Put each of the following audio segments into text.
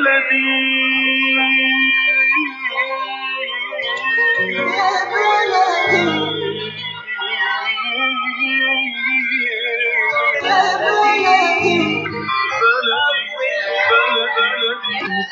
le di.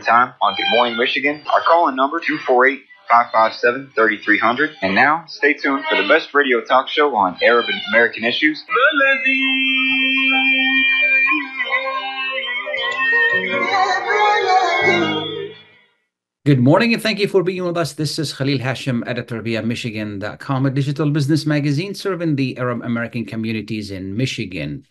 Time on Good Morning Michigan. Our call-in number 248 557 3300. And now, stay tuned for the best radio talk show on Arab and American issues. Good morning and thank you for being with us. This is Khalil Hachem, editor via Michigan.com, a digital business magazine serving the Arab American communities in Michigan.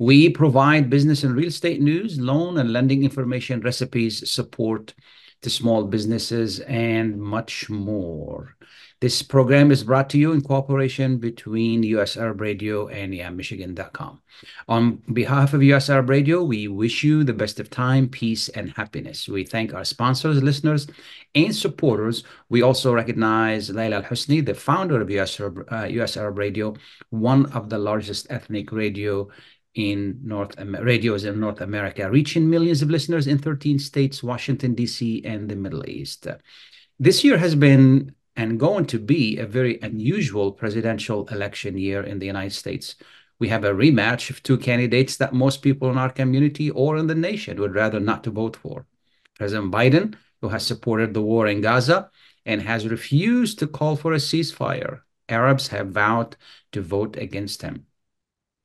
We provide business and real estate news, loan and lending information, recipes, support to small businesses, and much more. This program is brought to you in cooperation between US Arab Radio and YamMichigan.com. On behalf of US Arab Radio, we wish you the best of time, peace, and happiness. We thank our sponsors, listeners, and supporters. We also recognize Laila Al Husni, the founder of US Arab, uh, US Arab Radio, one of the largest ethnic radio in North radios in North America, reaching millions of listeners in 13 states, Washington, D.C., and the Middle East. This year has been and going to be a very unusual presidential election year in the United States. We have a rematch of two candidates that most people in our community or in the nation would rather not to vote for. President Biden, who has supported the war in Gaza and has refused to call for a ceasefire. Arabs have vowed to vote against him.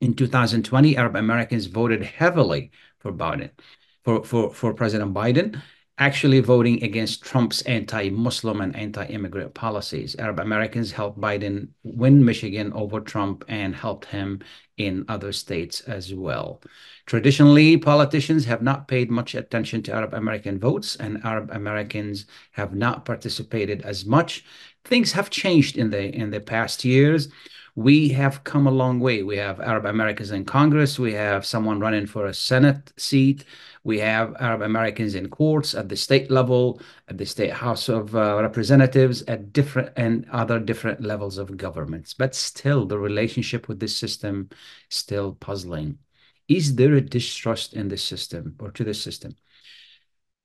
In 2020, Arab Americans voted heavily for Biden, for, for, for President Biden, actually voting against Trump's anti-Muslim and anti-immigrant policies. Arab Americans helped Biden win Michigan over Trump and helped him in other states as well. Traditionally, politicians have not paid much attention to Arab American votes, and Arab Americans have not participated as much. Things have changed in the in the past years we have come a long way. We have Arab Americans in Congress. We have someone running for a Senate seat. We have Arab Americans in courts at the state level, at the state House of uh, Representatives, at different and other different levels of governments. But still, the relationship with this system still puzzling. Is there a distrust in the system or to the system?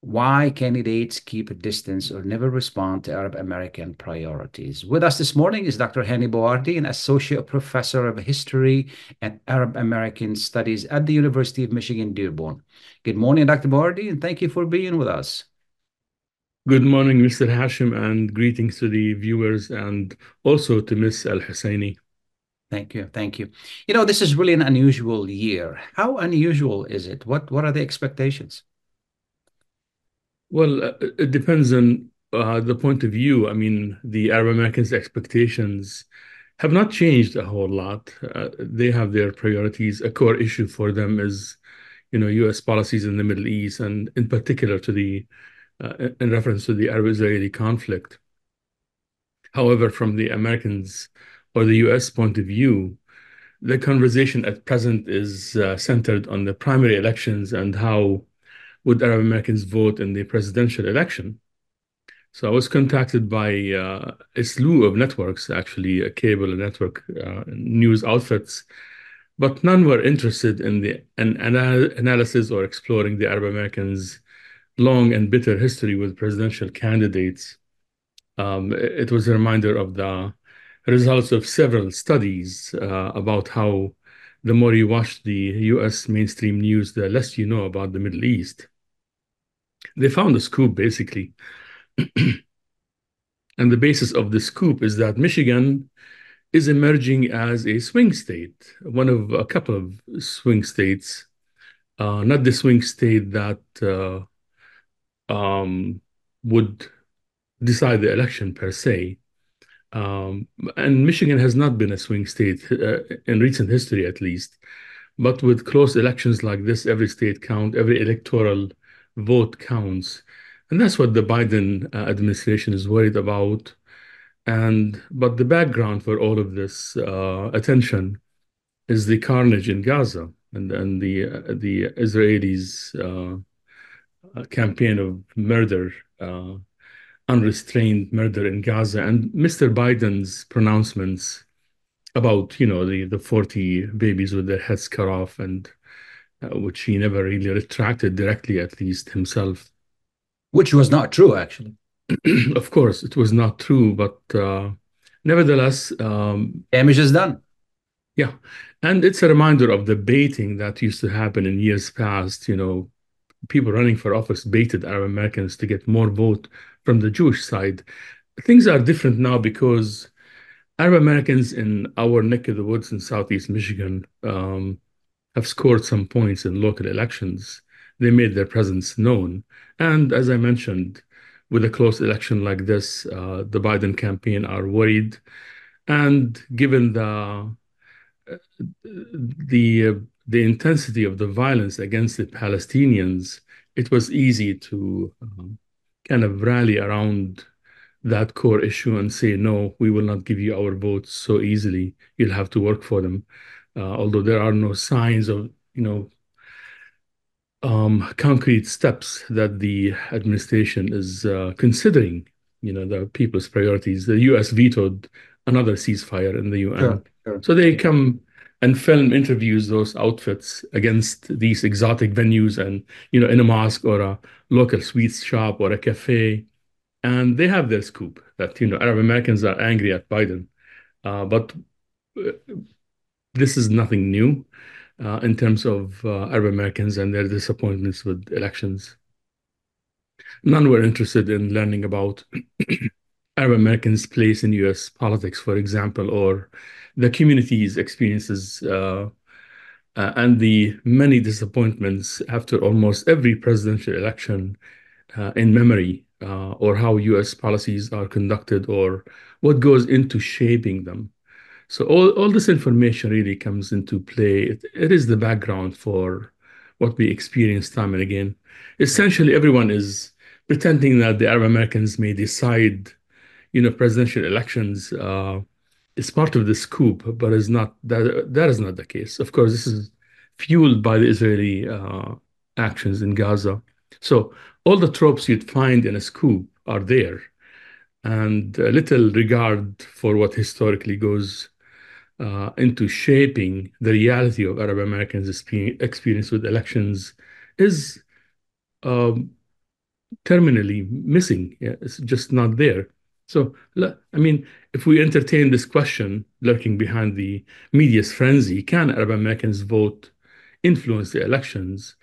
Why candidates keep a distance or never respond to Arab American priorities. With us this morning is Dr. Hani Bawardi, an associate professor of history and Arab American studies at the University of Michigan Dearborn. Good morning, Dr. Bouardi, and thank you for being with us. Good morning, Mr. Hachem, and greetings to the viewers and also to Ms. Al Husseini. Thank you. Thank you. You know, this is really an unusual year. How unusual is it? What what are the expectations? Well, uh, it depends on uh, the point of view. I mean, the Arab Americans' expectations have not changed a whole lot. Uh, they have their priorities. A core issue for them is, you know, U.S. policies in the Middle East, and in particular to the, uh, in reference to the Arab-Israeli conflict. However, from the Americans or the U.S. point of view, the conversation at present is uh, centered on the primary elections and how would Arab Americans vote in the presidential election? So I was contacted by uh, a slew of networks, actually, a cable network uh, news outfits, but none were interested in the an, an analysis or exploring the Arab Americans' long and bitter history with presidential candidates. Um, it was a reminder of the results of several studies uh, about how the more you watch the US mainstream news, the less you know about the Middle East they found a scoop basically. and the basis of the scoop is that Michigan is emerging as a swing state, one of a couple of swing states, uh, not the swing state that uh, um, would decide the election per se. Um, and Michigan has not been a swing state uh, in recent history, at least. But with close elections like this, every state count, every electoral vote counts. And that's what the Biden uh, administration is worried about. And but the background for all of this uh, attention is the carnage in Gaza and, and the uh, the Israelis' uh, uh, campaign of murder, uh, unrestrained murder in Gaza, and Mr. Biden's pronouncements about you know the the 40 babies with their heads cut off and which he never really retracted directly at least himself. Which was not true actually. Of course it was not true but uh, nevertheless um, damage is done. Yeah. And it's a reminder of the baiting that used to happen in years past you know. People running for office baited arab americans to get more vote from the jewish side. Things are different now because Arab Americans in our neck of the woods in Southeast Michigan um, have scored some points in local elections. They made their presence known. And as I mentioned, with a close election like this, uh, the Biden campaign are worried. And given the the the intensity of the violence against the Palestinians, it was easy to um, kind of rally around that core issue and say, no, we will not give you our votes so easily. You'll have to work for them. Uh, although there are no signs of, you know, um, concrete steps that the administration is uh, considering, you know, the people's priorities. The U.S. vetoed another ceasefire in the UN. Sure, sure. So they come and film interviews those outfits against these exotic venues and, you know, in a mosque or a local sweets shop or a cafe and they have their scoop that you know Arab Americans are angry at Biden, uh, but uh, this is nothing new uh, in terms of uh, Arab Americans and their disappointments with elections. None were interested in learning about Arab Americans' place in U.S. politics, for example, or the community's experiences uh, uh, and the many disappointments after almost every presidential election in memory uh, or how U.S. policies are conducted or what goes into shaping them. So all, all this information really comes into play. It, it is the background for what we experience time and again. Essentially, everyone is pretending that the Arab Americans may decide, you know, presidential elections uh, is part of the scoop, but is not that that is not the case. Of course, this is fueled by the Israeli uh, actions in Gaza. So all the tropes you'd find in a scoop are there, and a little regard for what historically goes uh, into shaping the reality of Arab Americans' experience with elections is um, terminally missing. Yeah, it's just not there. So, I mean, if we entertain this question lurking behind the media's frenzy, can Arab Americans vote influence the elections?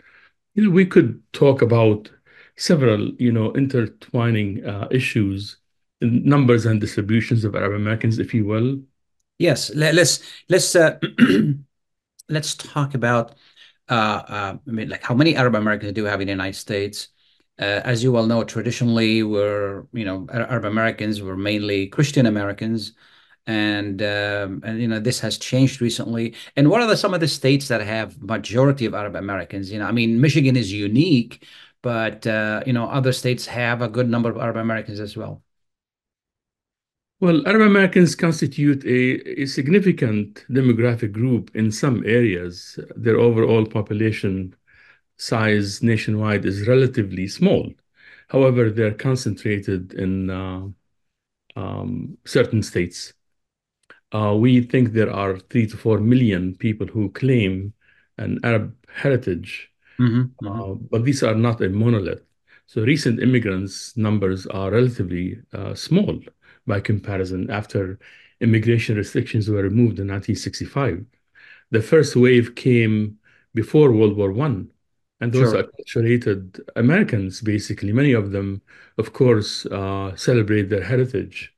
You know, we could talk about several, you know, intertwining uh, issues, numbers and distributions of Arab Americans, if you will. Yes, let's let's uh, let's talk about uh, uh, I mean, like how many Arab Americans do we have in the United States? Uh, as you well know, traditionally, we're you know Arab Americans were mainly Christian Americans, and um, and you know this has changed recently. And what are the, some of the states that have majority of Arab Americans? You know, I mean, Michigan is unique but uh, you know other states have a good number of Arab Americans as well. Well, Arab Americans constitute a, a significant demographic group in some areas. Their overall population size nationwide is relatively small. However, they're concentrated in uh, um, certain states. Uh, we think there are three to four million people who claim an Arab heritage Mm-hmm, mm-hmm. Uh, but these are not a monolith. So recent immigrants numbers are relatively uh, small by comparison after immigration restrictions were removed in 1965. The first wave came before World War One, and those sure. acculturated Americans, basically, many of them, of course, uh, celebrate their heritage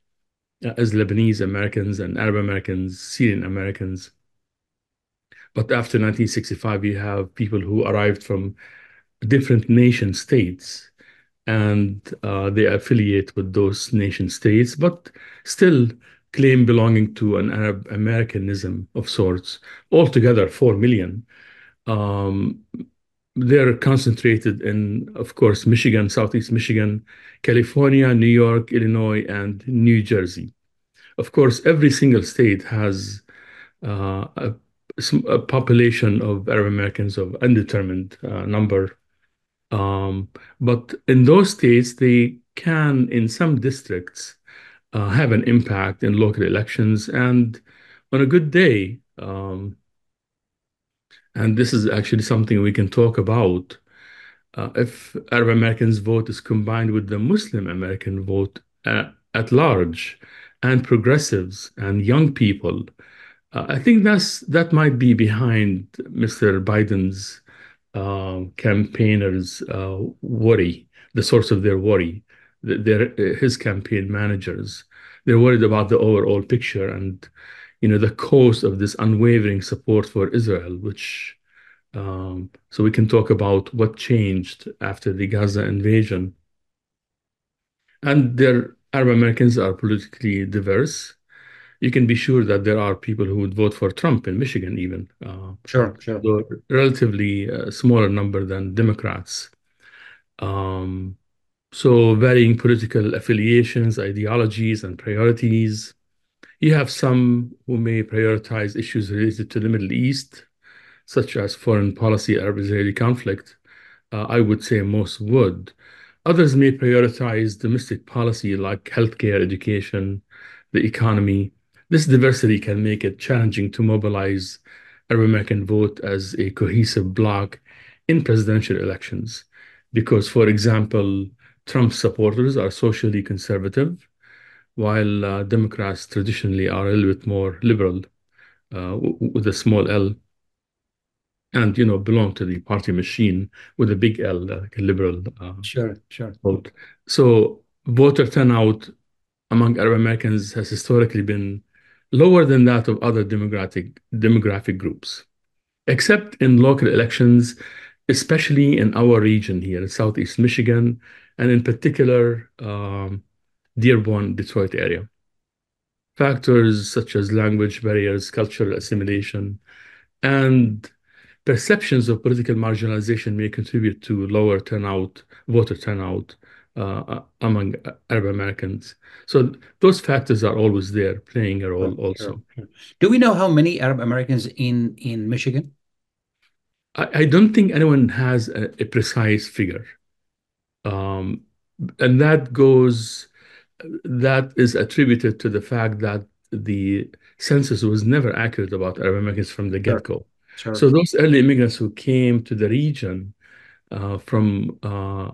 uh, as Lebanese Americans and Arab Americans, Syrian Americans. But after 1965, you have people who arrived from different nation states and uh, they affiliate with those nation states, but still claim belonging to an Arab Americanism of sorts. Altogether, 4 million. Um, they're concentrated in, of course, Michigan, Southeast Michigan, California, New York, Illinois, and New Jersey. Of course, every single state has uh, a, a, population of Arab Americans of undetermined uh, number. Um, but in those states, they can, in some districts, uh, have an impact in local elections. And on a good day, um, and this is actually something we can talk about, uh, if Arab Americans' vote is combined with the Muslim American vote uh, at large, and progressives and young people, uh, I think that's that might be behind Mr. Biden's uh, campaigners' uh, worry, the source of their worry their his campaign managers. They're worried about the overall picture and you know the cause of this unwavering support for Israel, which um, so we can talk about what changed after the Gaza invasion. And their Arab Americans are politically diverse. You can be sure that there are people who would vote for Trump in Michigan, even. Uh, sure, sure. relatively uh, smaller number than Democrats. Um, so varying political affiliations, ideologies, and priorities. You have some who may prioritize issues related to the Middle East, such as foreign policy, Arab-Israeli conflict. Uh, I would say most would. Others may prioritize domestic policy like healthcare, education, the economy. This diversity can make it challenging to mobilize Arab American vote as a cohesive bloc in presidential elections. Because, for example, Trump supporters are socially conservative, while uh, Democrats traditionally are a little bit more liberal uh, with a small L, and you know belong to the party machine with a big L, like a liberal. Uh, sure, sure. Vote. So voter turnout among Arab Americans has historically been lower than that of other demographic demographic groups, except in local elections, especially in our region here in Southeast Michigan and in particular, um, Dearborn, Detroit area. Factors such as language barriers, cultural assimilation, and perceptions of political marginalization may contribute to lower turnout, voter turnout uh, among Arab Americans. So those factors are always there, playing a role also. Do we know how many Arab Americans in in Michigan? I, I don't think anyone has a, a precise figure. Um, and that goes, that is attributed to the fact that the census was never accurate about Arab Americans from the get-go. Sure. So those early immigrants who came to the region uh, from uh,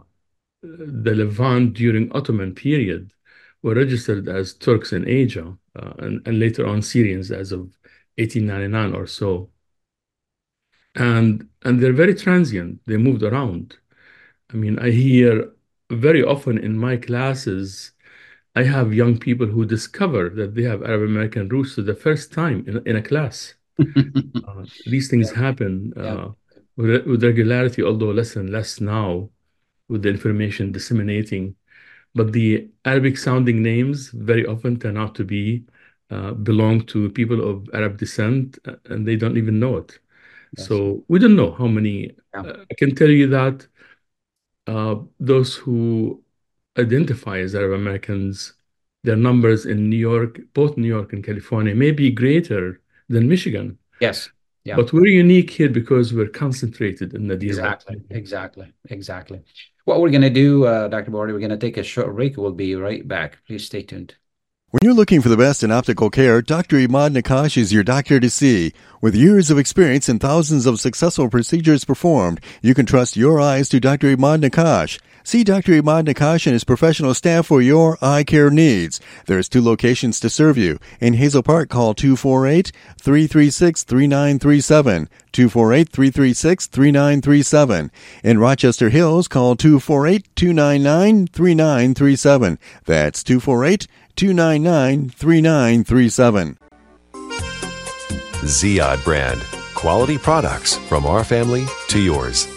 the Levant during Ottoman period were registered as Turks in Asia uh, and, and later on Syrians as of 1899 or so. And and they're very transient. They moved around. I mean, I hear very often in my classes, I have young people who discover that they have Arab American roots for the first time in, in a class. uh, these things yeah. happen uh, yeah. with, with, regularity, although less and less now with the information disseminating. But the Arabic sounding names very often turn out to be uh, belong to people of Arab descent uh, and they don't even know it. Yes. So we don't know how many. Yeah. Uh, I can tell you that uh, those who identify as Arab Americans, their numbers in New York, both New York and California, may be greater than Michigan. Yes. Yeah. But we're unique here because we're concentrated in the Exactly. Exactly. Exactly. What we're going to do, uh, Dr. Bawardi, we're going to take a short break. We'll be right back. Please stay tuned. When you're looking for the best in optical care, Dr. Imad Nakash is your doctor to see. With years of experience and thousands of successful procedures performed, you can trust your eyes to Dr. Imad Nakash. See Dr. Imad Nakash and his professional staff for your eye care needs. There's two locations to serve you. In Hazel Park, call 248-336-3937. 248-336-3937. In Rochester Hills, call 248-299-3937. That's 248 299 3937. Ziyad brand. Quality products from our family to yours.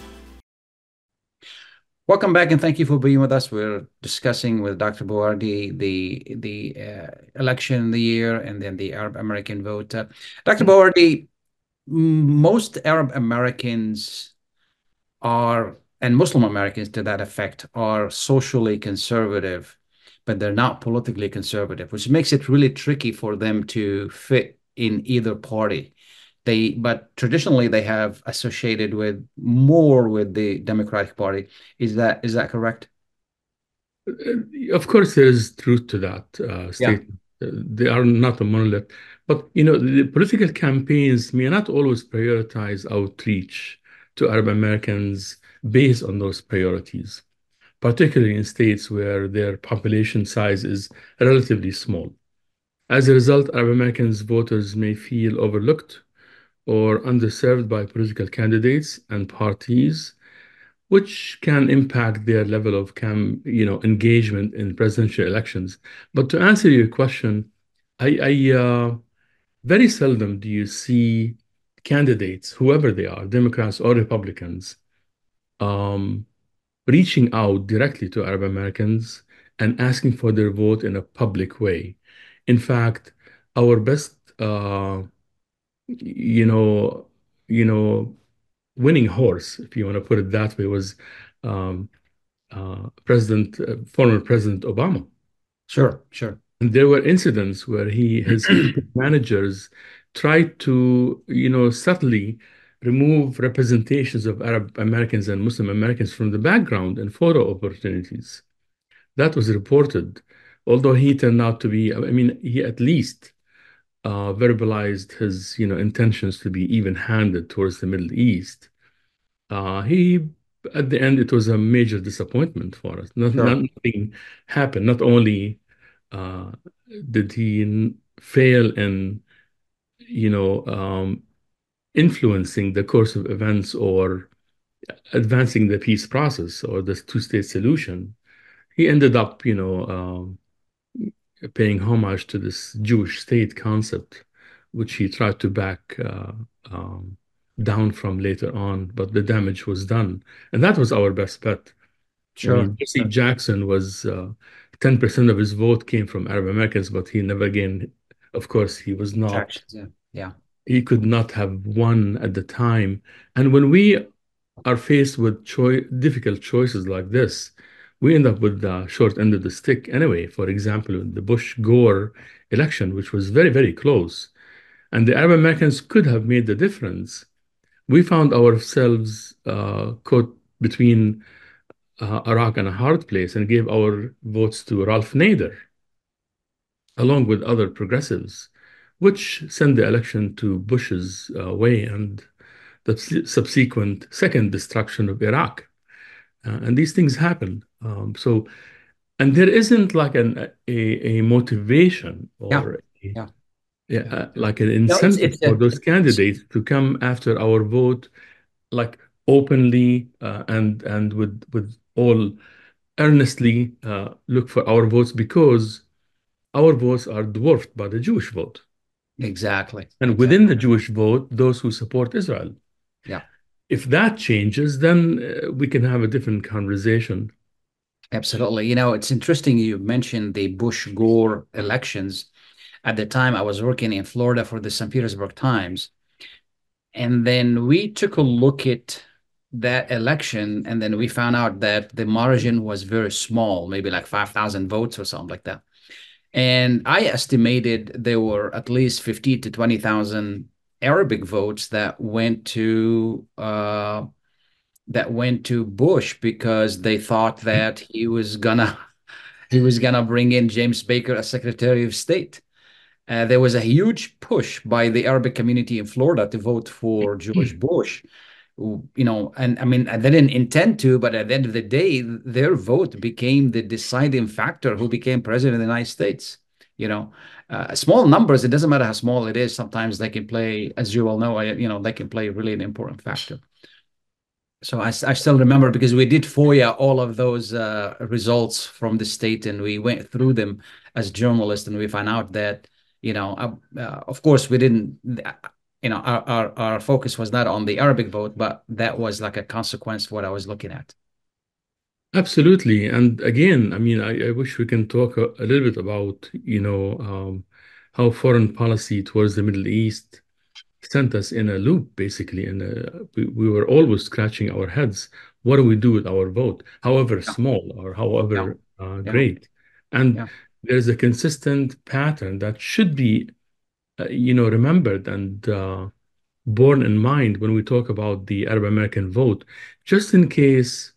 Welcome back, and thank you for being with us. We're discussing with Dr. Bawardi the the uh, election of the year and then the Arab American vote. Uh, Dr. Bawardi, most Arab Americans are, and Muslim Americans to that effect, are socially conservative, but they're not politically conservative, which makes it really tricky for them to fit in either party they but traditionally they have associated with more with the democratic party. Is that is that correct? Of course there is truth to that uh, statement. Yeah. uh, they are not a monolith. But you know the political campaigns may not always prioritize outreach to arab americans based on those priorities particularly in states where their population size is relatively small. As a result arab americans voters may feel overlooked or underserved by political candidates and parties, which can impact their level of cam, you know, engagement in presidential elections. But to answer your question, I, I uh, very seldom do you see candidates, whoever they are, Democrats or Republicans, um, reaching out directly to Arab Americans and asking for their vote in a public way. In fact, our best uh, you know, you know, winning horse, if you want to put it that way, was um, uh, President, uh, former President Obama. Sure, sure. And there were incidents where he, his managers tried to, you know, subtly remove representations of Arab Americans and Muslim Americans from the background and photo opportunities. That was reported, although he turned out to be, I mean, he at least uh, verbalized his you know intentions to be even-handed towards the Middle East, uh, he at the end it was a major disappointment for us. Not, sure. Nothing happened. Not only uh, did he fail in you know um, influencing the course of events or advancing the peace process or the two-state solution, he ended up you know um, paying homage to this Jewish state concept, which he tried to back uh, um, down from later on, but the damage was done. And that was our best bet. Sure. I mean, Jesse Jackson was uh, 10% of his vote came from Arab Americans, but he never gained, of course, he was not. Yeah. yeah. He could not have won at the time. And when we are faced with choi- difficult choices like this, we end up with the short end of the stick anyway. For example, the Bush Gore election, which was very, very close, and the Arab Americans could have made the difference. We found ourselves uh, caught between uh, Iraq and a hard place and gave our votes to Ralph Nader, along with other progressives, which sent the election to Bush's uh, way and the subsequent second destruction of Iraq. Uh, and these things happen. Um, so, and there isn't like an a, a motivation or yeah. A, yeah. Uh, like an incentive no, it's, it's for those candidates to come after our vote, like openly uh, and and with with all earnestly uh, look for our votes because our votes are dwarfed by the Jewish vote. Exactly. And exactly. within the Jewish vote, those who support Israel. Yeah. If that changes, then uh, we can have a different conversation. Absolutely. You know, it's interesting you mentioned the Bush Gore elections. At the time, I was working in Florida for the St. Petersburg Times. And then we took a look at that election, and then we found out that the margin was very small, maybe like 5,000 votes or something like that. And I estimated there were at least 50 to 20,000 Arabic votes that went to uh, that went to Bush because they thought that he was gonna he was gonna bring in James Baker as Secretary of State. Uh, there was a huge push by the Arabic community in Florida to vote for George Bush. You know, and I mean, they didn't intend to, but at the end of the day, their vote became the deciding factor who became president of the United States. You know, uh, small numbers, it doesn't matter how small it is. Sometimes they can play, as you all know, you know, they can play really an important factor. So I, I still remember because we did FOIA all of those uh, results from the state and we went through them as journalists and we found out that, you know, uh, uh, of course we didn't, you know, our, our, our focus was not on the Arabic vote, but that was like a consequence of what I was looking at. Absolutely. And again, I mean, I, I wish we can talk a, a little bit about, you know, um, how foreign policy towards the Middle East sent us in a loop, basically. And uh, we, we were always scratching our heads. What do we do with our vote, however yeah. small or however yeah. Uh, yeah. great? And there's a consistent pattern that should be, uh, you know, remembered and uh, borne in mind when we talk about the Arab American vote, just in case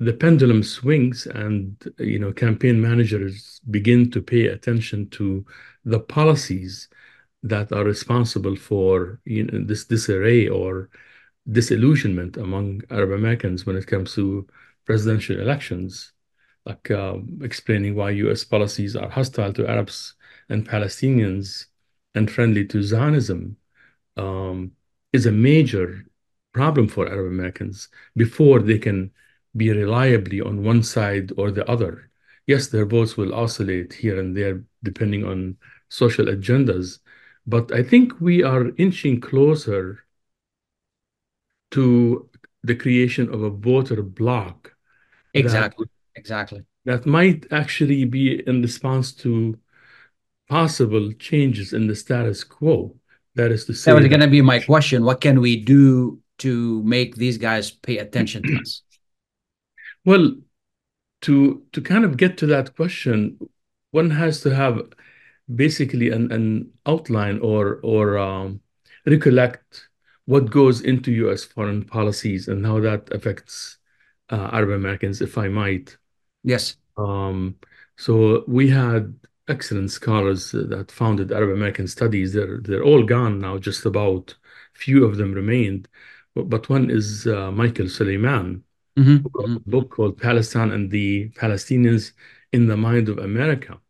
the pendulum swings and you know campaign managers begin to pay attention to the policies that are responsible for you know, this disarray or disillusionment among Arab Americans when it comes to presidential elections, like uh, explaining why U.S. policies are hostile to Arabs and Palestinians and friendly to Zionism, um, is a major problem for Arab Americans before they can be reliably on one side or the other. Yes, their votes will oscillate here and there depending on social agendas, but I think we are inching closer to the creation of a voter bloc. Exactly. That, exactly. That might actually be in response to possible changes in the status quo. That is to say, that was going to be my question. What can we do to make these guys pay attention to us? Well, to to kind of get to that question, one has to have basically an, an outline or or um, recollect what goes into U.S. foreign policies and how that affects uh, Arab Americans, if I might. Yes. Um, so we had excellent scholars that founded Arab American studies. They're they're all gone now. Just about few of them remained, but, but one is uh, Michael Suleiman, mm-hmm. wrote a book called Palestine and the Palestinians in the Mind of America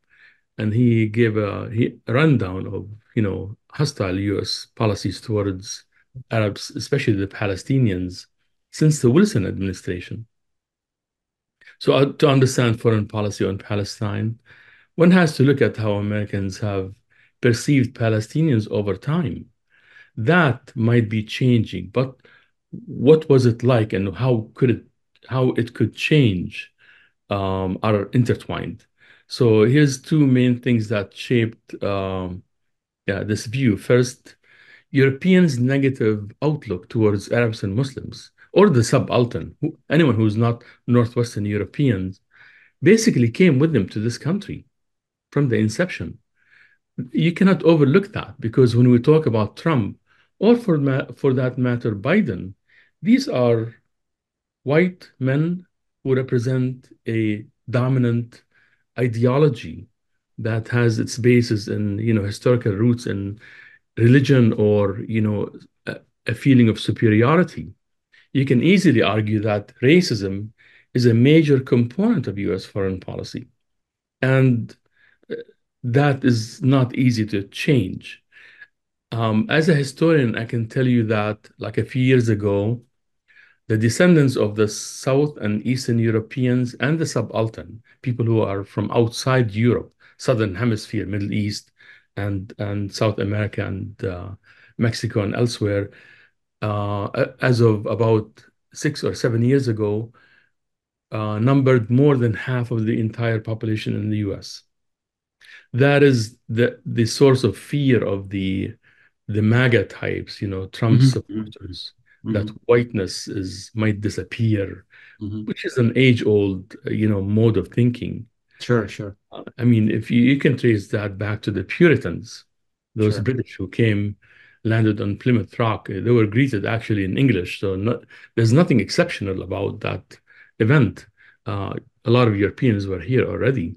and he gave a, he, a rundown of you know hostile U.S. policies towards Arabs, especially the Palestinians, since the Wilson administration. So uh, to understand foreign policy on Palestine, one has to look at how Americans have perceived Palestinians over time. That might be changing, but what was it like, and how could it how it could change um, are intertwined. So here's two main things that shaped um, yeah, this view. First, Europeans' negative outlook towards Arabs and Muslims, or the subaltern, who, anyone who's not Northwestern Europeans, basically came with them to this country from the inception. You cannot overlook that because when we talk about Trump, or for, for that matter, Biden, these are white men who represent a dominant ideology that has its basis in you know historical roots in religion or you know a, a feeling of superiority you can easily argue that racism is a major component of US foreign policy. And uh, that is not easy to change. Um, as a historian i can tell you that like a few years ago the descendants of the South and Eastern Europeans and the subaltern, people who are from outside Europe, Southern Hemisphere, Middle East, and, and South America and uh, Mexico and elsewhere, uh, as of about six or seven years ago, uh, numbered more than half of the entire population in the U.S. That is the source of fear of the the MAGA types, you know, Trump mm-hmm. supporters, that mm-hmm. whiteness is might disappear, mm-hmm. which is an age-old you know mode of thinking. Sure, sure. Uh, I mean, if you can trace that back to the Puritans, those British who came, landed on Plymouth Rock, uh, they were greeted actually in English. So not, there's nothing exceptional about that event. Uh, a lot of Europeans were here already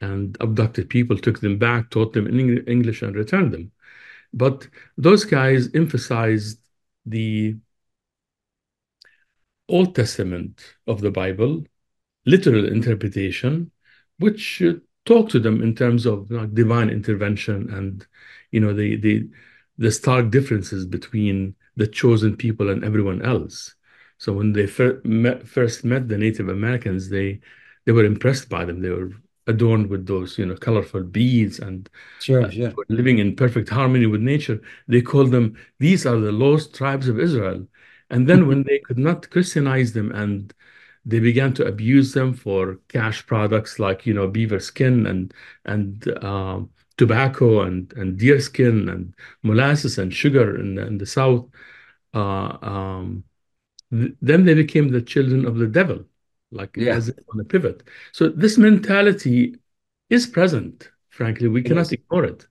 and abducted people, took them back, taught them in English, and returned them. But those guys emphasized the Old Testament of the Bible, literal interpretation, which uh, talked to them in terms of divine intervention and you know the the the stark differences between the chosen people and everyone else. So when they first met the Native Americans, they they were impressed by them. They were adorned with those you know, colorful beads and uh, living in perfect harmony with nature. They called them, "These are the lost tribes of Israel." And then when they could not Christianize them and they began to abuse them for cash products like you know, beaver skin and and um, tobacco and and deer skin and molasses and sugar in the South, uh, um, then they became the children of the devil, like on a pivot. So this mentality is present, frankly. We cannot ignore it.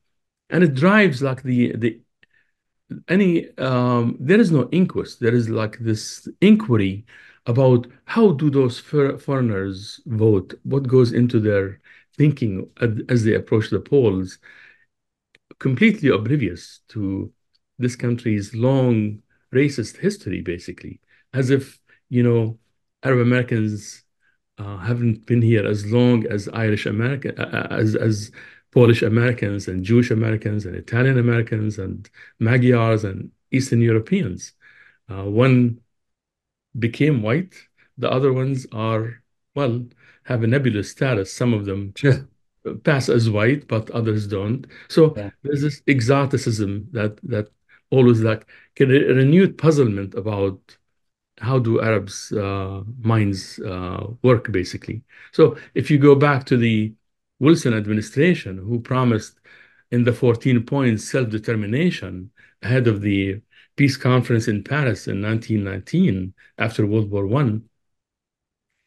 And it drives like the the any um, there is no inquest. There is like this inquiry about how do those foreigners vote, what goes into their thinking as they approach the polls, completely oblivious to this country's long racist history, basically, as if Arab Americans uh, haven't been here as long as Irish Americans, uh, uh, as as Polish Americans and Jewish Americans and Italian Americans and Magyars and Eastern Europeans. One became white. The other ones are, well, have a nebulous status. Some of them pass as white, but others don't. So there's this exoticism that always like a renewed puzzlement about how do Arabs' uh, minds uh, work, basically. So if you go back to the Wilson administration, who promised in the 14 points self-determination ahead of the peace conference in Paris in 1919 after World War I,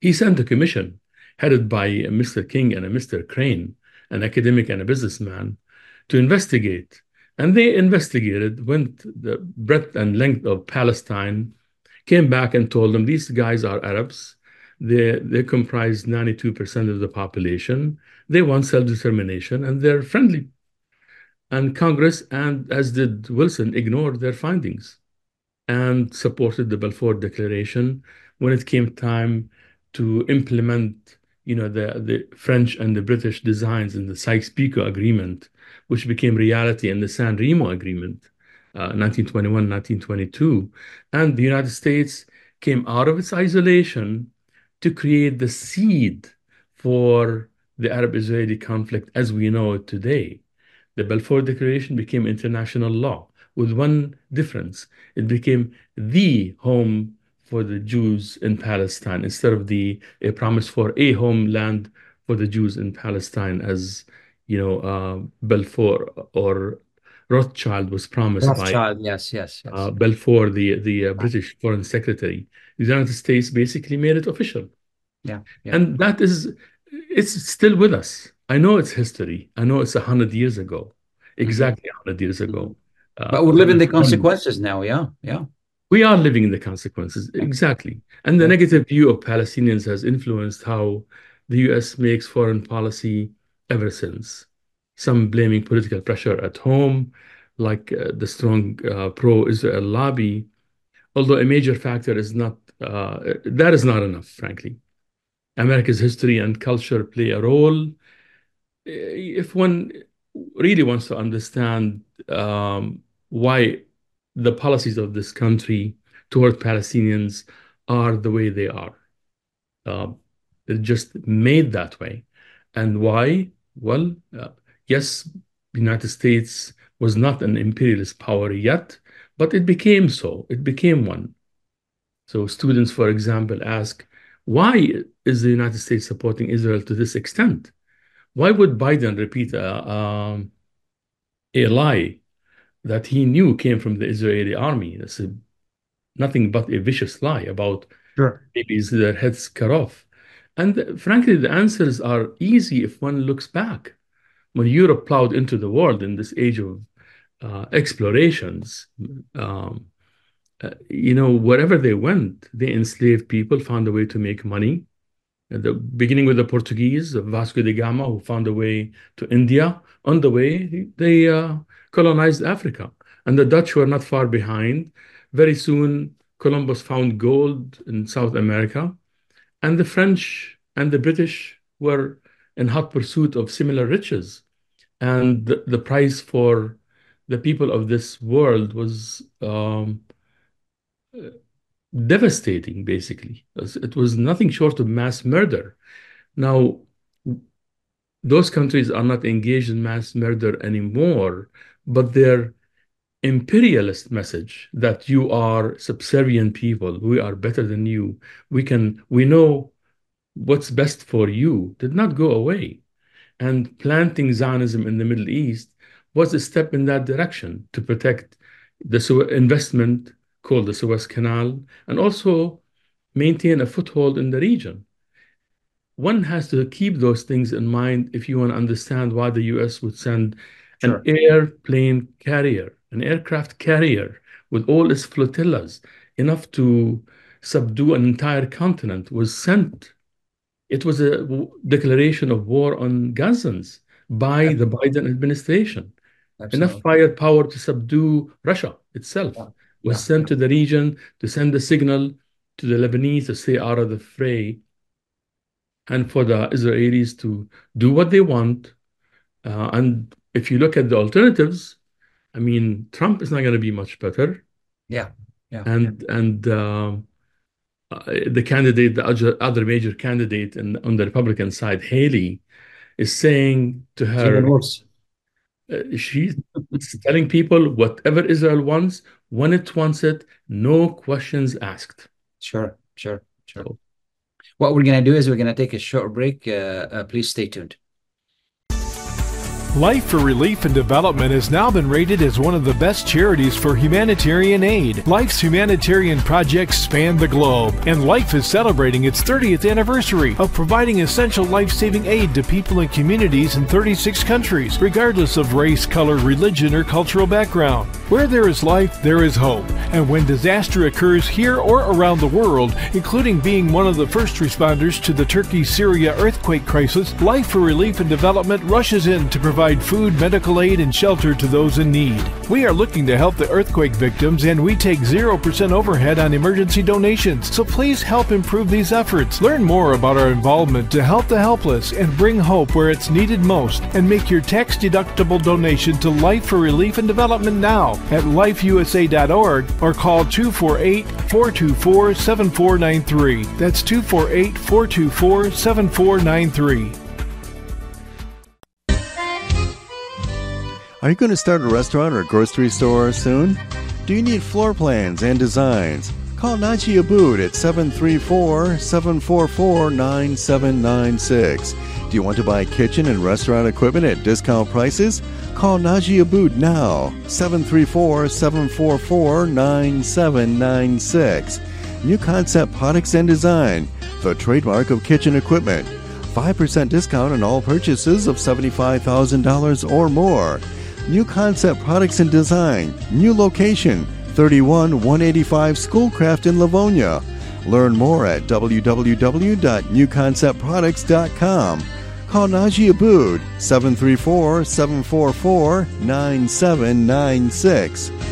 he sent a commission headed by Mr. King and a Mr. Crane, an academic and a businessman, to investigate. And they investigated, went the breadth and length of Palestine, came back and told them, "These guys are Arabs. They they comprise 92% of the population. They want self-determination, and they're friendly." And Congress, and as did Wilson, ignored their findings and supported the Balfour Declaration when it came time to implement you know, the, the French and the British designs in the Sykes-Picot Agreement, which became reality in the San Remo Agreement, 1921, 1922. And the United States came out of its isolation to create the seed for the Arab-Israeli conflict as we know it today. The Balfour Declaration became international law with one difference. It became the home for the Jews in Palestine instead of the a promise for a homeland for the Jews in Palestine, as you know uh, Balfour or Rothschild was promised by. Rothschild, yes, yes. Uh, Balfour, the the uh, British Foreign Secretary. The United States basically made it official. Yeah. And that is, it's still with us. I know it's history. I know it's 100 years ago, mm-hmm. exactly 100 years ago. Mm-hmm. Uh, but we're living the consequences now, yeah, yeah. We are living in the consequences, exactly. And the negative view of Palestinians has influenced how the U.S. makes foreign policy ever since. Some blaming political pressure at home, like uh, the strong uh, pro-Israel lobby, although a major factor is not uh, that is not enough, frankly. America's history and culture play a role. If one really wants to understand um, why the policies of this country toward Palestinians are the way they are, they're just made that way. And why? Well, yes, the United States was not an imperialist power yet, but it became so. It became one. So students, for example, ask, why is the United States supporting Israel to this extent? Why would Biden repeat a, um, a lie that he knew came from the Israeli army? That's a, nothing but a vicious lie about Sure. babies their heads cut off. And frankly, the answers are easy if one looks back. When Europe plowed into the world in this age of uh, explorations, um, uh, you know, wherever they went, they enslaved people, found a way to make money. At the beginning with the Portuguese, Vasco da Gama, who found a way to India. On the way, they uh, colonized Africa. And the Dutch were not far behind. Very soon, Columbus found gold in South America. And the French and the British were in hot pursuit of similar riches. And the, the price for the people of this world was um, devastating, basically. It was nothing short of mass murder. Now, those countries are not engaged in mass murder anymore, but their imperialist message that you are subservient people, we are better than you, we can, we know what's best for you, did not go away. And planting Zionism in the Middle East was a step in that direction to protect the investment called the Suez Canal and also maintain a foothold in the region. One has to keep those things in mind if you want to understand why the US would send Sure. an airplane carrier, an aircraft carrier with all its flotillas, enough to subdue an entire continent, was sent. It was a w- declaration of war on Gazans by the Biden administration. Enough firepower to subdue Russia itself Yeah. was Yeah. sent to the region to send a signal to the Lebanese to stay out of the fray and for the Israelis to do what they want. Uh, and if you look at the alternatives, I mean, Trump is not going to be much better. Yeah. Yeah. And and um, uh, the candidate, the other, major candidate in, on the Republican side, Haley, is saying to her, uh, she's telling people whatever Israel wants, when it wants it, no questions asked. Sure. Sure. Sure. So- What we're going to do is we're going to take a short break. Uh, uh, please stay tuned. Life for Relief and Development has now been rated as one of the best charities for humanitarian aid. Life's humanitarian projects span the globe, and Life is celebrating its 30th anniversary of providing essential life saving aid to people and communities in 36 countries, regardless of race, color, religion, or cultural background. Where there is life, there is hope. And when disaster occurs here or around the world, including being one of the first responders to the Turkey Syria earthquake crisis, Life for Relief and Development rushes in to provide food, medical aid, and shelter to those in need. We are looking to help the earthquake victims and we take 0% overhead on emergency donations. So please help improve these efforts. Learn more about our involvement to help the helpless and bring hope where it's needed most and make your tax deductible donation to Life for Relief and Development now at lifeusa.org or call 248 424 7493. That's 248 424 7493. Are you going to start a restaurant or a grocery store soon? Do you need floor plans and designs? Call Najee Abood at 734 744 9796. Do you want to buy kitchen and restaurant equipment at discount prices? Call Najee Abood now, 734 744 9796. New Concept Products and Design, the trademark of kitchen equipment. 5% discount on all purchases of $75,000 or more. New Concept Products and Design, new location, 31 185 Schoolcraft in Livonia. Learn more at www.newconceptproducts.com. Call Najee Abood 734 744 9796.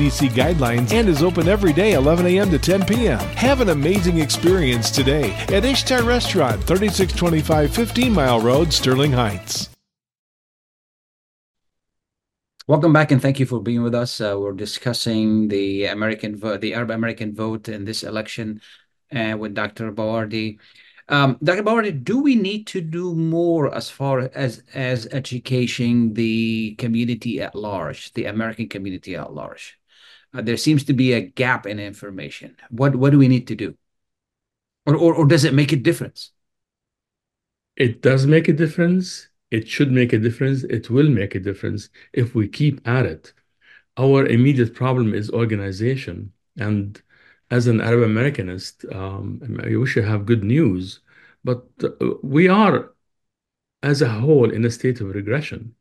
CDC guidelines and is open every day 11 a.m. to 10 p.m. Have an amazing experience today at Ishtar Restaurant, 3625 15 Mile Road, Sterling Heights. Welcome back and thank you for being with us. Uh, we're discussing the American vote, the Arab American vote in this election uh, with Dr. Bawardi. Um, Dr. Bawardi, do we need to do more as far as as educating the community at large, the American community at large? Uh, there seems to be a gap in information. What what do we need to do? Or or, or does it make a difference? It does make a difference. It should make a difference. It will make a difference if we keep at it. Our immediate problem is organization. And as an Arab Americanist, um, I wish I have good news, but uh, we are, as a whole, in a state of regression.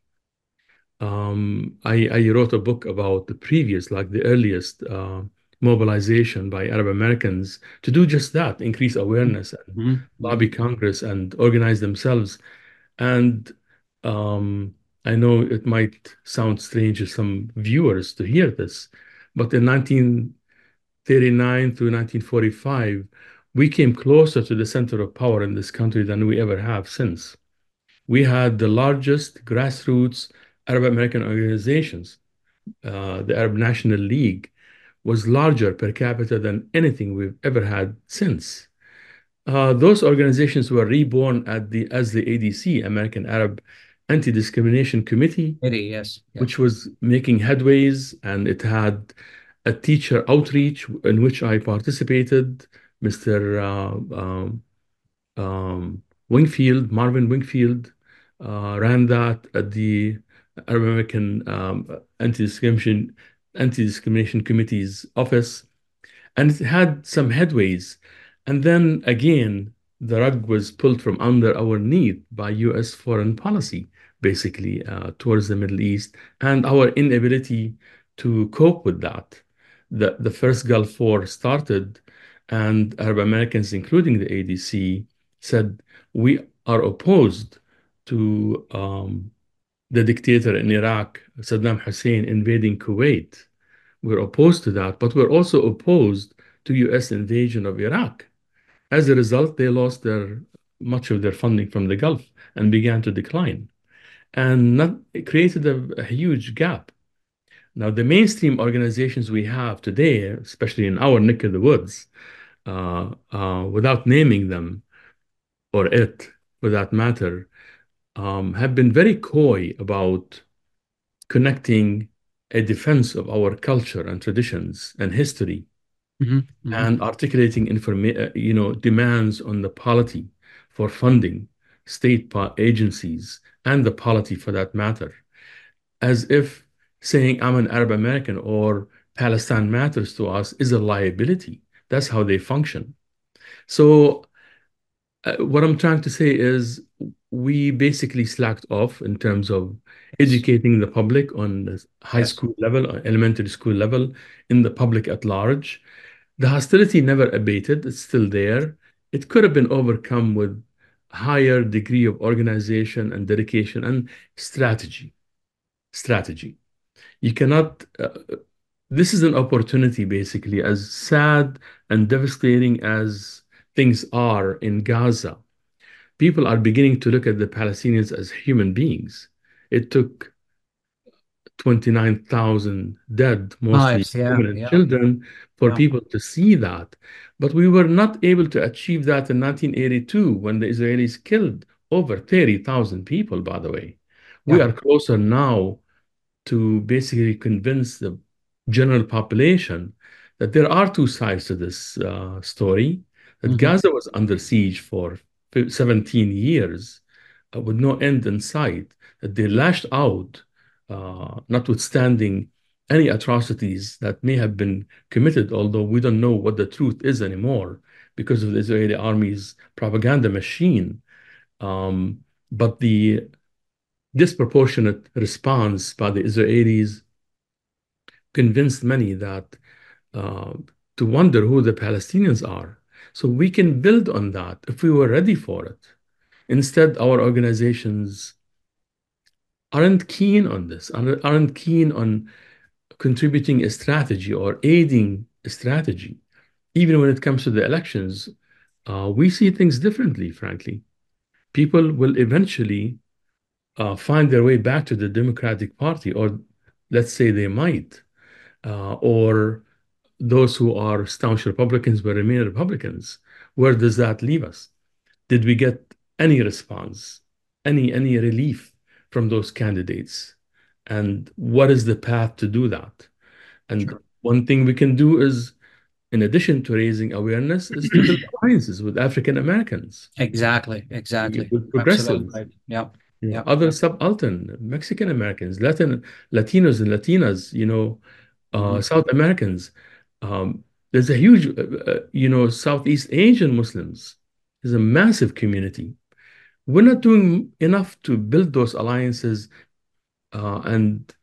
Um, I, I wrote a book about the previous, like the earliest uh, mobilization by Arab Americans to do just that, increase awareness and Mhm. lobby Congress and organize themselves. And um, I know it might sound strange to some viewers to hear this, but in 1939 through 1945, we came closer to the center of power in this country than we ever have since. We had the largest grassroots Arab American organizations. Uh, the Arab National League was larger per capita than anything we've ever had since. Uh, those organizations were reborn at the as the ADC, American Arab Anti-Discrimination Committee, Maybe, yes. Yeah. which was making headways, and it had a teacher outreach in which I participated. Mr. Uh, um, um, Wingfield, Marvin Wingfield, uh, ran that at the American um, Anti-Discrimination Anti-Discrimination Committee's office, and it had some headways. And then again, the rug was pulled from under our knee by U.S. foreign policy, basically, uh, towards the Middle East, and our inability to cope with that. The, the first Gulf War started, and Arab Americans, including the ADC, said, We are opposed to um, the dictator in Iraq, Saddam Hussein, invading Kuwait. We're opposed to that, but we're also opposed to U.S. invasion of Iraq. As a result, they lost their much of their funding from the Gulf and began to decline, and not, created a, a huge gap. Now, the mainstream organizations we have today, especially in our neck of the woods, uh, uh, without naming them, or it for that matter, um, have been very coy about connecting a defense of our culture and traditions and history Mhm, mhm. and articulating informa- uh, you know, demands on the polity for funding state agencies and the polity for that matter, as if saying I'm an Arab American or Palestine matters to us is a liability. That's how they function. So, uh, what I'm trying to say is we basically slacked off in terms of educating the public on the high Yes. school level, or elementary school level, in the public at large. The hostility never abated. It's still there. It could have been overcome with higher degree of organization and dedication and strategy. Strategy. You cannot. Uh, this is an opportunity, basically, as sad and devastating as things are in Gaza. People are beginning to look at the Palestinians as human beings. It took 29,000 dead, mostly Lives, yeah, women and yeah. children, for Yeah. people to see that. But we were not able to achieve that in 1982 when the Israelis killed over 30,000 people, by the way. We are closer now to basically convince the general population that there are two sides to this uh, story, that Mhm. Gaza was under siege for 17 years uh, with no end in sight, that they lashed out, uh, notwithstanding any atrocities that may have been committed, although we don't know what the truth is anymore because of the Israeli army's propaganda machine. Um, but the disproportionate response by the Israelis convinced many that uh, to wonder who the Palestinians are. So we can build on that if we were ready for it. Instead, our organizations aren't keen on this, aren't keen on contributing a strategy or aiding a strategy. Even when it comes to the elections, uh, we see things differently, frankly. People will eventually uh, find their way back to the Democratic Party, or let's say they might, uh, or those who are staunch Republicans will remain Republicans. Where does that leave us? Did we get any response, any any relief from those candidates? And what is the path to do that? And sure. one thing we can do is, in addition to raising awareness, is to build alliances with African Americans. Exactly, exactly. With progressives. Right. Yeah. You know, other subaltern Mexican Americans, Latin Latinos and Latinas, you know, uh, mm-hmm. South Americans. Um, there's a huge, uh, uh, you know, Southeast Asian Muslims. There's a massive community. We're not doing enough to build those alliances, uh, and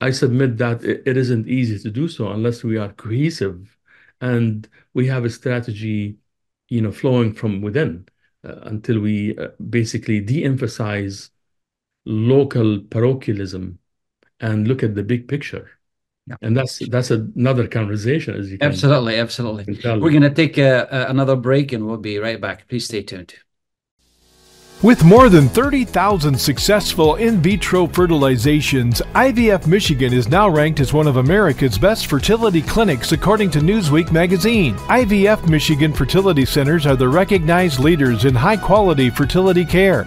I submit that it, it isn't easy to do so unless we are cohesive and we have a strategy, you know, flowing from within. Uh, until we uh, basically de-emphasize local parochialism and look at the big picture. Yeah. And that's that's another conversation, as you can absolutely, absolutely. Can We're going to take a, a, another break, and we'll be right back. Please stay tuned. With more than 30,000 successful in vitro fertilizations, IVF Michigan is now ranked as one of America's best fertility clinics according to Newsweek magazine. IVF Michigan fertility centers are the recognized leaders in high quality fertility care.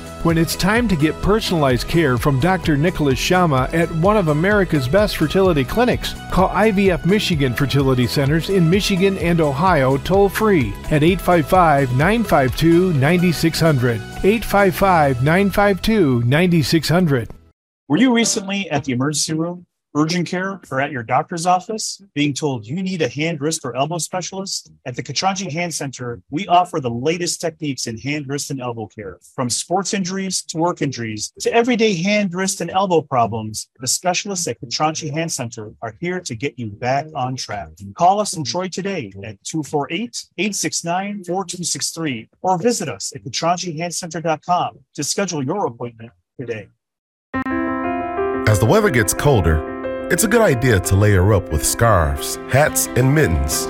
When it's time to get personalized care from Dr. Nicholas Shamma at one of America's best fertility clinics, call IVF Michigan Fertility Centers in Michigan and Ohio toll free at 855 952 9600. 855 952 9600. Were you recently at the emergency room? Urgent care or at your doctor's office, being told you need a hand, wrist, or elbow specialist, at the Katranji Hand Center, we offer the latest techniques in hand, wrist, and elbow care. From sports injuries to work injuries to everyday hand, wrist, and elbow problems, the specialists at Katranji Hand Center are here to get you back on track. Call us in Troy today at 248 869 4263 or visit us at katranjihandcenter.com to schedule your appointment today. As the weather gets colder, it's a good idea to layer up with scarves, hats, and mittens.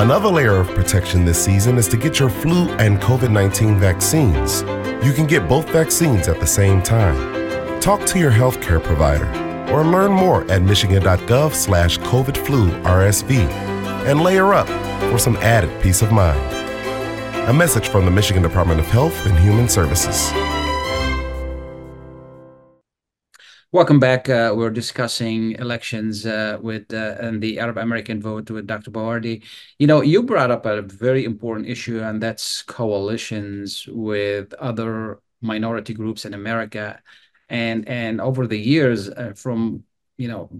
Another layer of protection this season is to get your flu and COVID 19 vaccines. You can get both vaccines at the same time. Talk to your healthcare provider or learn more at michigan.gov slash COVID flu RSV and layer up for some added peace of mind. A message from the Michigan Department of Health and Human Services. Welcome back. Uh, we're discussing elections uh, with uh, and the Arab American vote with Dr. Bawardi. You know, you brought up a very important issue, and that's coalitions with other minority groups in America. And and over the years, uh, from you know,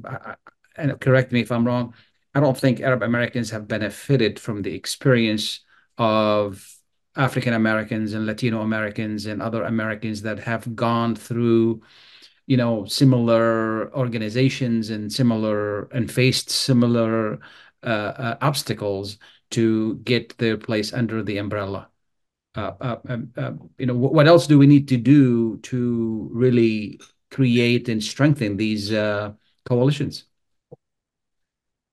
and correct me if I'm wrong, I don't think Arab Americans have benefited from the experience of African Americans and Latino Americans and other Americans that have gone through you know similar organizations and similar and faced similar uh, uh, obstacles to get their place under the umbrella. Uh, uh um, uh, you know, what else do we need to do to really create and strengthen these uh, coalitions?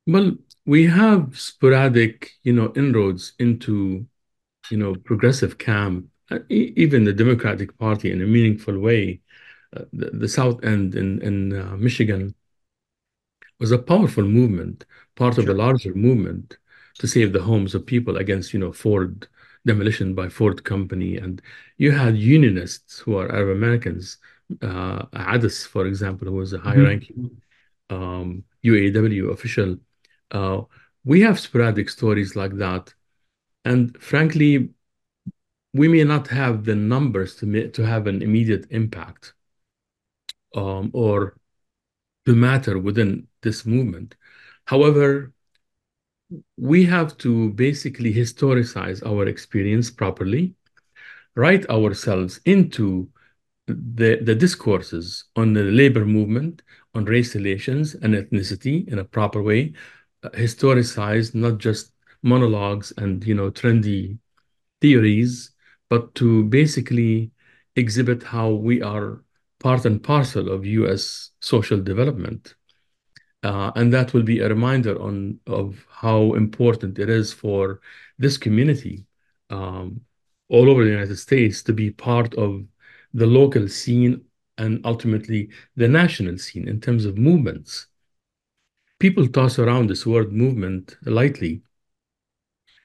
Well, we have sporadic, you know, inroads into, you know, progressive camp, even the Democratic Party in a meaningful way the, the South End in, in uh, Michigan was a powerful movement, part of a larger movement to save the homes of people against, you know, Ford demolition by Ford Company, and you had unionists who are Arab Americans. Uh, Adis, for example, who was a high-ranking um, UAW official. Uh, we have sporadic stories like that, and frankly, we may not have the numbers to to have an immediate impact um, or to matter within this movement. However, we have to basically historicize our experience properly, write ourselves into the, the discourses on the labor movement, on race relations and ethnicity in a proper way, uh, historicize not just monologues and you know trendy theories, but to basically exhibit how we are part and parcel of U.S. social development. Uh, and that will be a reminder on of how important it is for this community um, all over the United States to be part of the local scene and ultimately the national scene in terms of movements. People toss around this word movement lightly.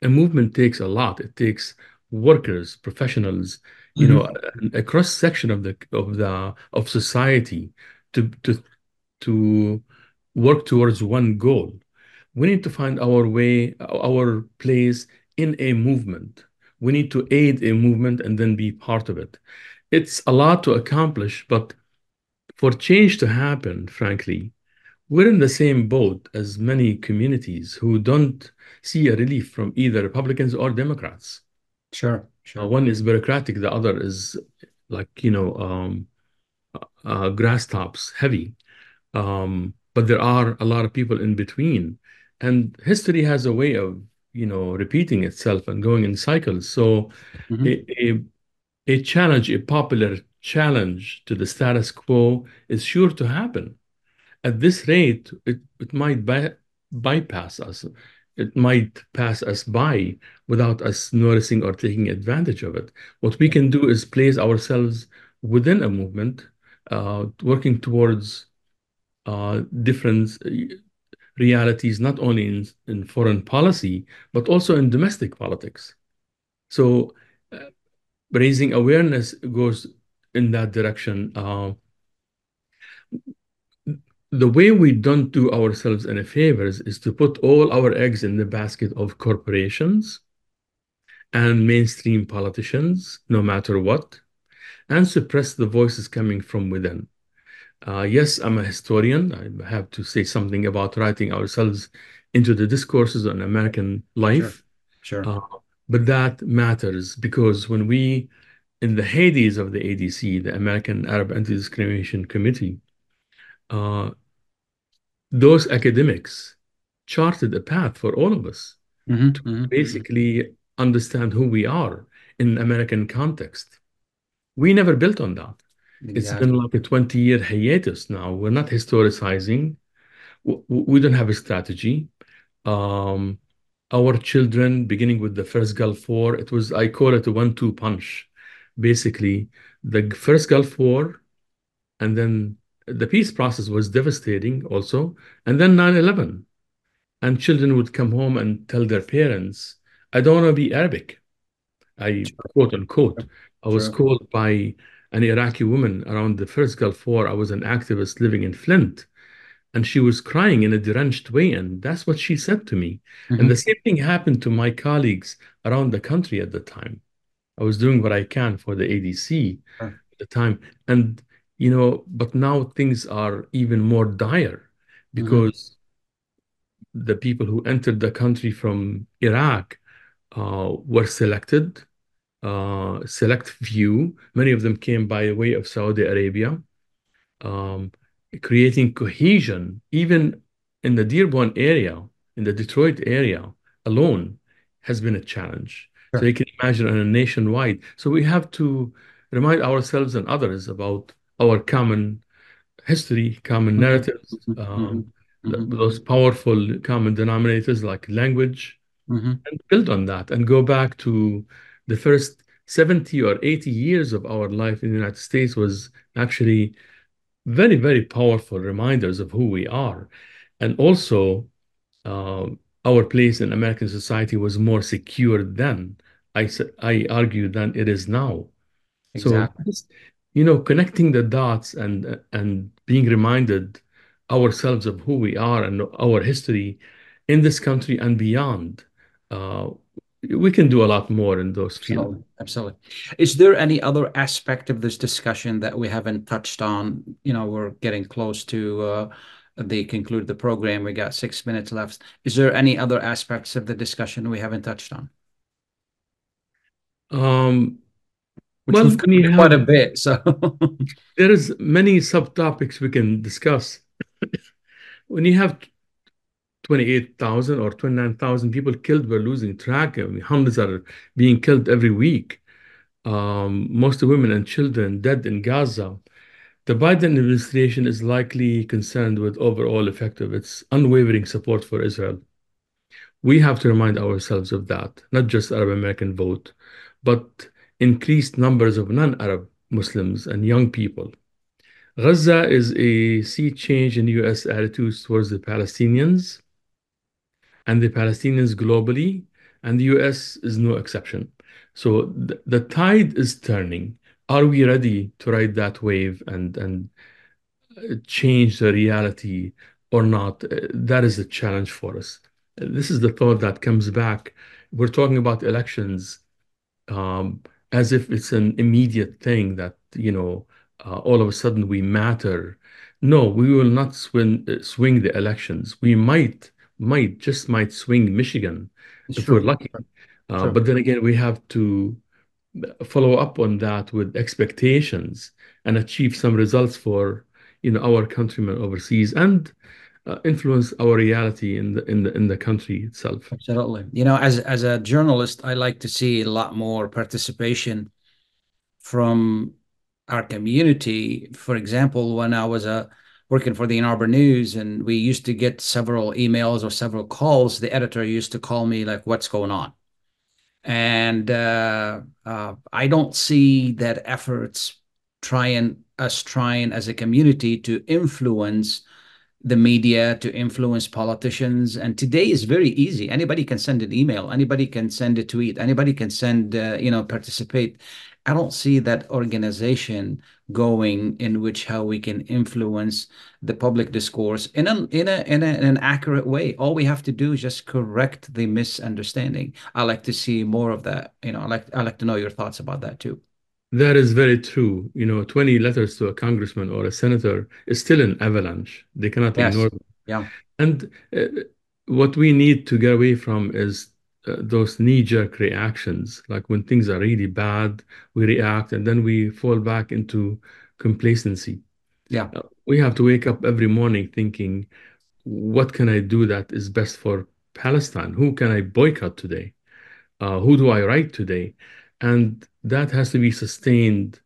A movement takes a lot. It takes workers, professionals, you know, mm-hmm. a, a cross section of the of the of society to to to work towards one goal. We need to find our way, our place in a movement. We need to aid a movement and then be part of it. It's a lot to accomplish, but for change to happen, frankly, we're in the same boat as many communities who don't see a relief from either Republicans or Democrats. Sure, Uh, one is bureaucratic, the other is like, you know, um, uh, grass tops heavy. Um, but there are a lot of people in between. And history has a way of, you know, repeating itself and going in cycles. So Mhm. a, a, a challenge, a popular challenge to the status quo is sure to happen. At this rate, it, it might by, bypass us. It might pass us by without us noticing or taking advantage of it. What we can do is place ourselves within a movement, uh, working towards uh, different realities, not only in, in foreign policy, but also in domestic politics. So uh, raising awareness goes in that direction. Uh, the way we don't do ourselves any favors is to put all our eggs in the basket of corporations and mainstream politicians, no matter what, and suppress the voices coming from within. Uh, yes, I'm a historian. I have to say something about writing ourselves into the discourses on American life. Sure. Uh, but that matters because when we, in the Hades of the ADC, the American Arab Anti-Discrimination Committee, uh, those academics charted a path for all of us Mhm, to mhm. basically understand who we are in American context. We never built on that. It's been like a 20-year hiatus now. We're not historicizing. We don't have a strategy. Um, our children, beginning with the first Gulf War, it was, I call it a one-two punch. Basically, the first Gulf War, and then the peace process was devastating also, and then 9/11. And children would come home and tell their parents, I don't want to be Arabic. I quote unquote. I was Sure. called by an Iraqi woman around the first Gulf War. I was an activist living in Flint, and she was crying in a deranged way, and that's what she said to me. And the Mhm. same thing happened to my colleagues around the country at the time. I was doing what I can for the ADC Sure. at the time, and you know, but now things are even more dire Mhm. because the people who entered the country from Iraq uh, were selected, uh, select few. Many of them came by way of Saudi Arabia, um, creating cohesion, even in the Dearborn area, in the Detroit area alone, has been a challenge. So you can imagine on a nationwide. So we have to remind ourselves and others about our common history, common Mhm, narratives, mhm, um, mhm, th- those powerful common denominators like language, and build on that and go back to the first 70 or 80 years of our life in the United States was actually very, very powerful reminders of who we are. And also, uh, our place in American society was more secure then. I said, I argue than it is now. Exactly. So you know, connecting the dots and and being reminded ourselves of who we are and our history in this country and beyond. Uh, we can do a lot more in those fields. Absolutely. Absolutely. Is there any other aspect of this discussion that we haven't touched on? You know, we're getting close to uh, the conclude the program. We got six minutes left. Is there any other aspects of the discussion we haven't touched on? Um, Which well, you quite a bit. So there is many subtopics we can discuss. When you have 28,000 or 29,000 people killed, we're losing track. I mean, hundreds are being killed every week. Um, most of women and children dead in Gaza. The Biden administration is likely concerned with overall effect of its unwavering support for Israel. We have to remind ourselves of that, not just Arab American vote, but increased numbers of non-Arab Muslims and young people. Gaza is a sea change in U.S. attitudes towards the Palestinians and the Palestinians globally, and the U.S. is no exception. So th the tide is turning. Are we ready to ride that wave and and change the reality or not? Uh, That is a challenge for us. This is the thought that comes back. We're talking about elections um, as if it's an immediate thing that, you know, uh, all of a sudden we matter. No, we will not swing uh, swing the elections. We might might just might swing Michigan if we're lucky. Uh, Sure. but then again, we have to follow up on that with expectations and achieve some results for, you know, our countrymen overseas and uh, influence our reality in the in the in the country itself. Absolutely. You know, as as a journalist, I like to see a lot more participation from our community. For example, when I was uh, working for the Ann Arbor News and we used to get several emails or several calls, the editor used to call me like, what's going on? And uh, uh, I don't see that efforts trying us trying as a community to influence the media to influence politicians. And today is very easy. Anybody can send an email. Anybody can send a tweet. Anybody can send, uh, you know, participate. I don't see that organization going in which how we can influence the public discourse in a, in a in a in an accurate way. All we have to do is just correct the misunderstanding. I like to see more of that. You know, I like I like to know your thoughts about that too. That is very true. You know, 20 letters to a congressman or a senator is still an avalanche. They cannot Yes. ignore them. Yeah. And uh, what we need to get away from is uh, those knee-jerk reactions. Like when things are really bad, we react and then we fall back into complacency. Yeah. Uh, we have to wake up every morning thinking, what can I do that is best for Palestine? Who can I boycott today? Uh, who do I write today? And that has to be sustained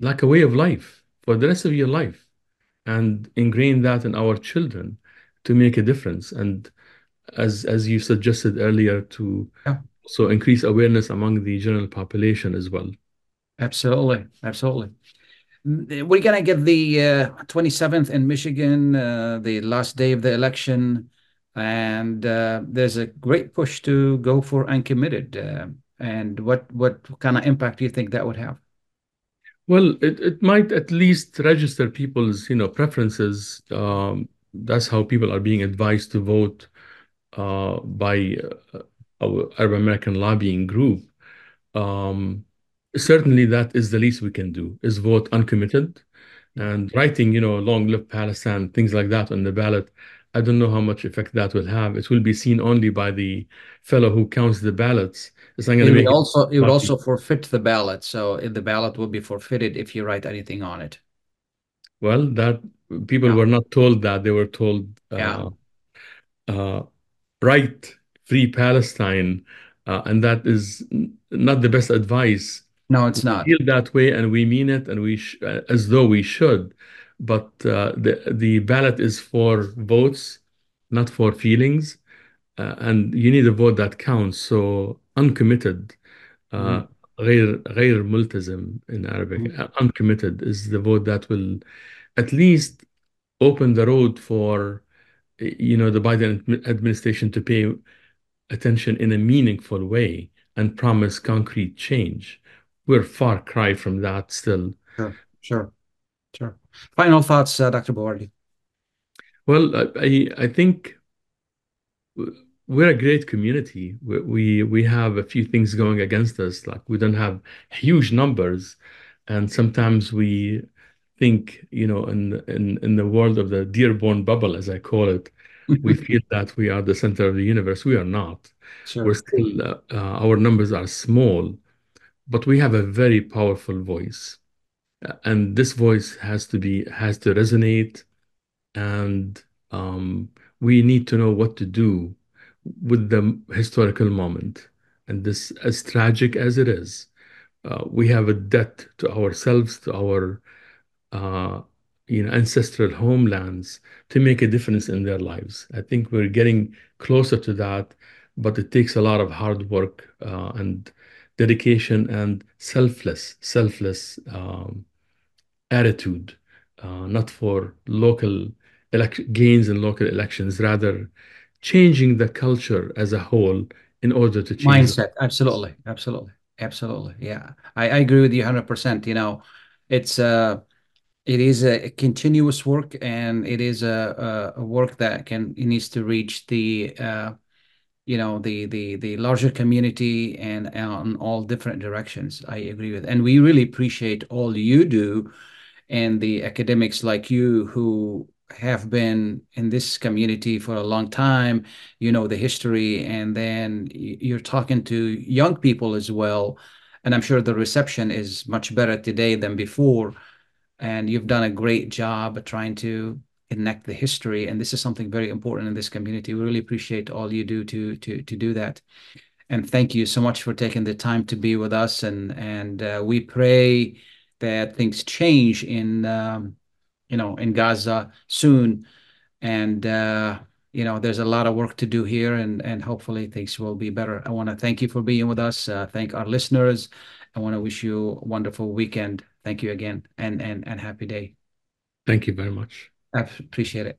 like a way of life for the rest of your life and ingrain that in our children to make a difference. And as as you suggested earlier, to Yeah. also increase awareness among the general population as well. Absolutely. Absolutely. Mm, We're gonna get the uh, 27th in Michigan, uh, the last day of the election, and uh, there's a great push to go for uncommitted. And what what kind of impact do you think that would have? Well, it, it might at least register people's, you know, preferences. Um, that's how people are being advised to vote uh, by uh, our Arab American lobbying group. Um, certainly, that is the least we can do is vote uncommitted and writing, you know, long live Palestine, things like that on the ballot. I don't know how much effect that will have. It will be seen only by the fellow who counts the ballots. It's not going It to would also it would also forfeit the ballot, so if the ballot will be forfeited if you write anything on it. Well, that people Yeah. were not told that. They were told, Yeah. uh, uh, write, free Palestine, uh, and that is not the best advice. No, it's We not. feel that way, and we mean it, and we uh, as though we should. But uh, the the ballot is for votes, not for feelings, uh, uh, and you need a vote that counts. So uncommitted, uh, mm-hmm. غير غير ملتزم in Arabic, mm-hmm. uh, uncommitted is the vote that will at least open the road for you know the Biden administration to pay attention in a meaningful way and promise concrete change. We're far cry from that still. Sure, sure, sure. Final thoughts, uh, Dr. Bawardi. Well, I I think we're a great community. We, we we have a few things going against us. Like we don't have huge numbers, and sometimes we think, you know, in in in the world of the Dearborn bubble, as I call it, we feel that we are the center of the universe. We are not. Sure. We're still uh, uh, our numbers are small, but we have a very powerful voice, and this voice has to be has to resonate, and um, we need to know what to do with the historical moment. And this, as tragic as it is, uh, we have a debt to ourselves, to our uh, you know ancestral homelands to make a difference in their lives. I think we're getting closer to that, but it takes a lot of hard work uh, and dedication and selfless, selfless um, attitude, uh, not for local elect- gains in local elections, rather changing the culture as a whole in order to change mindset. Absolutely, absolutely, absolutely. Yeah, I, I agree with you 100%. You know, it's uh it is a continuous work and it is a, a, a work that can it needs to reach the uh, you know the the the larger community and on all different directions i agree with and we really appreciate all you do and the academics like you who have been in this community for a long time you know the history and then you're talking to young people as well and i'm sure the reception is much better today than before and you've done a great job trying to connect the history and this is something very important in this community. We really appreciate all you do to to to do that. And thank you so much for taking the time to be with us and and uh, we pray that things change in um, you know in gaza soon. And uh, you know there's a lot of work to do here and and hopefully things will be better. I want to thank you for being with us. Uh, thank our listeners. I want to wish you a wonderful weekend. Thank you again and and and happy day. Thank you very much. I appreciate it.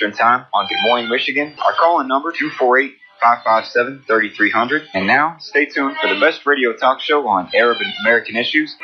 Eastern Time on Des Moines, Michigan. Our call in number 248 557 3300. And now, stay tuned for the best radio talk show on Arab and American issues.